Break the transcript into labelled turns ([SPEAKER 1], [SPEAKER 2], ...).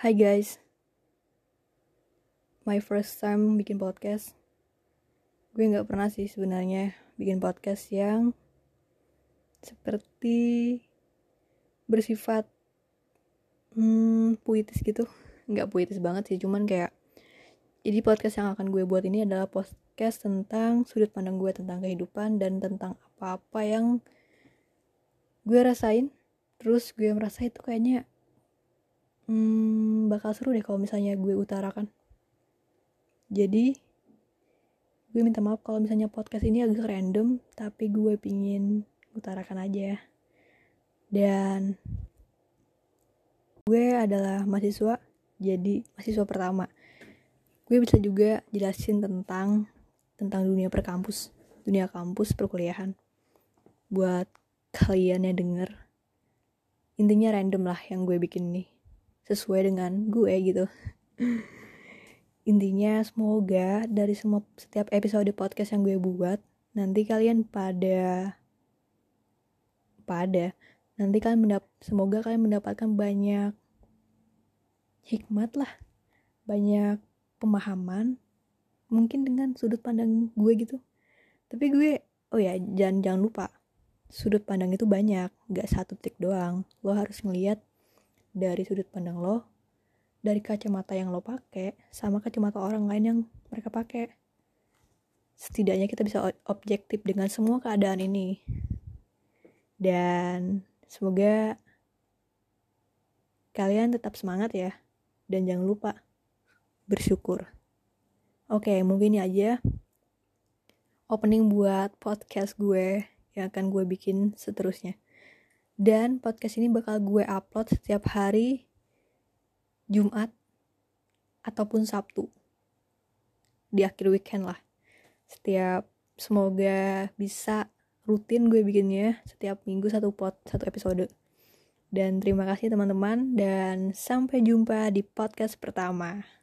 [SPEAKER 1] Hai guys, my first time bikin podcast. Gue nggak pernah sih sebenarnya bikin podcast yang seperti bersifat hmm, puitis gitu. Nggak puitis banget sih, cuman kayak jadi podcast yang akan gue buat ini adalah podcast tentang sudut pandang gue tentang kehidupan dan tentang apa-apa yang gue rasain. Terus gue merasa itu kayaknya hmm, bakal seru deh kalau misalnya gue utarakan. Jadi, gue minta maaf kalau misalnya podcast ini agak random, tapi gue pingin utarakan aja. Dan gue adalah mahasiswa, jadi mahasiswa pertama. Gue bisa juga jelasin tentang tentang dunia perkampus, dunia kampus perkuliahan. Buat kalian yang denger, intinya random lah yang gue bikin nih sesuai dengan gue gitu. Intinya semoga dari semua setiap episode podcast yang gue buat nanti kalian pada pada nanti kalian mendap semoga kalian mendapatkan banyak hikmat lah banyak pemahaman mungkin dengan sudut pandang gue gitu. Tapi gue oh ya jangan jangan lupa sudut pandang itu banyak gak satu titik doang. Lo harus ngeliat dari sudut pandang lo, dari kacamata yang lo pakai, sama kacamata orang lain yang mereka pakai. Setidaknya kita bisa objektif dengan semua keadaan ini. Dan semoga kalian tetap semangat ya. Dan jangan lupa bersyukur. Oke, mungkin ini aja opening buat podcast gue yang akan gue bikin seterusnya. Dan podcast ini bakal gue upload setiap hari Jumat ataupun Sabtu. Di akhir weekend lah. Setiap semoga bisa rutin gue bikinnya setiap minggu satu pot satu episode. Dan terima kasih teman-teman dan sampai jumpa di podcast pertama.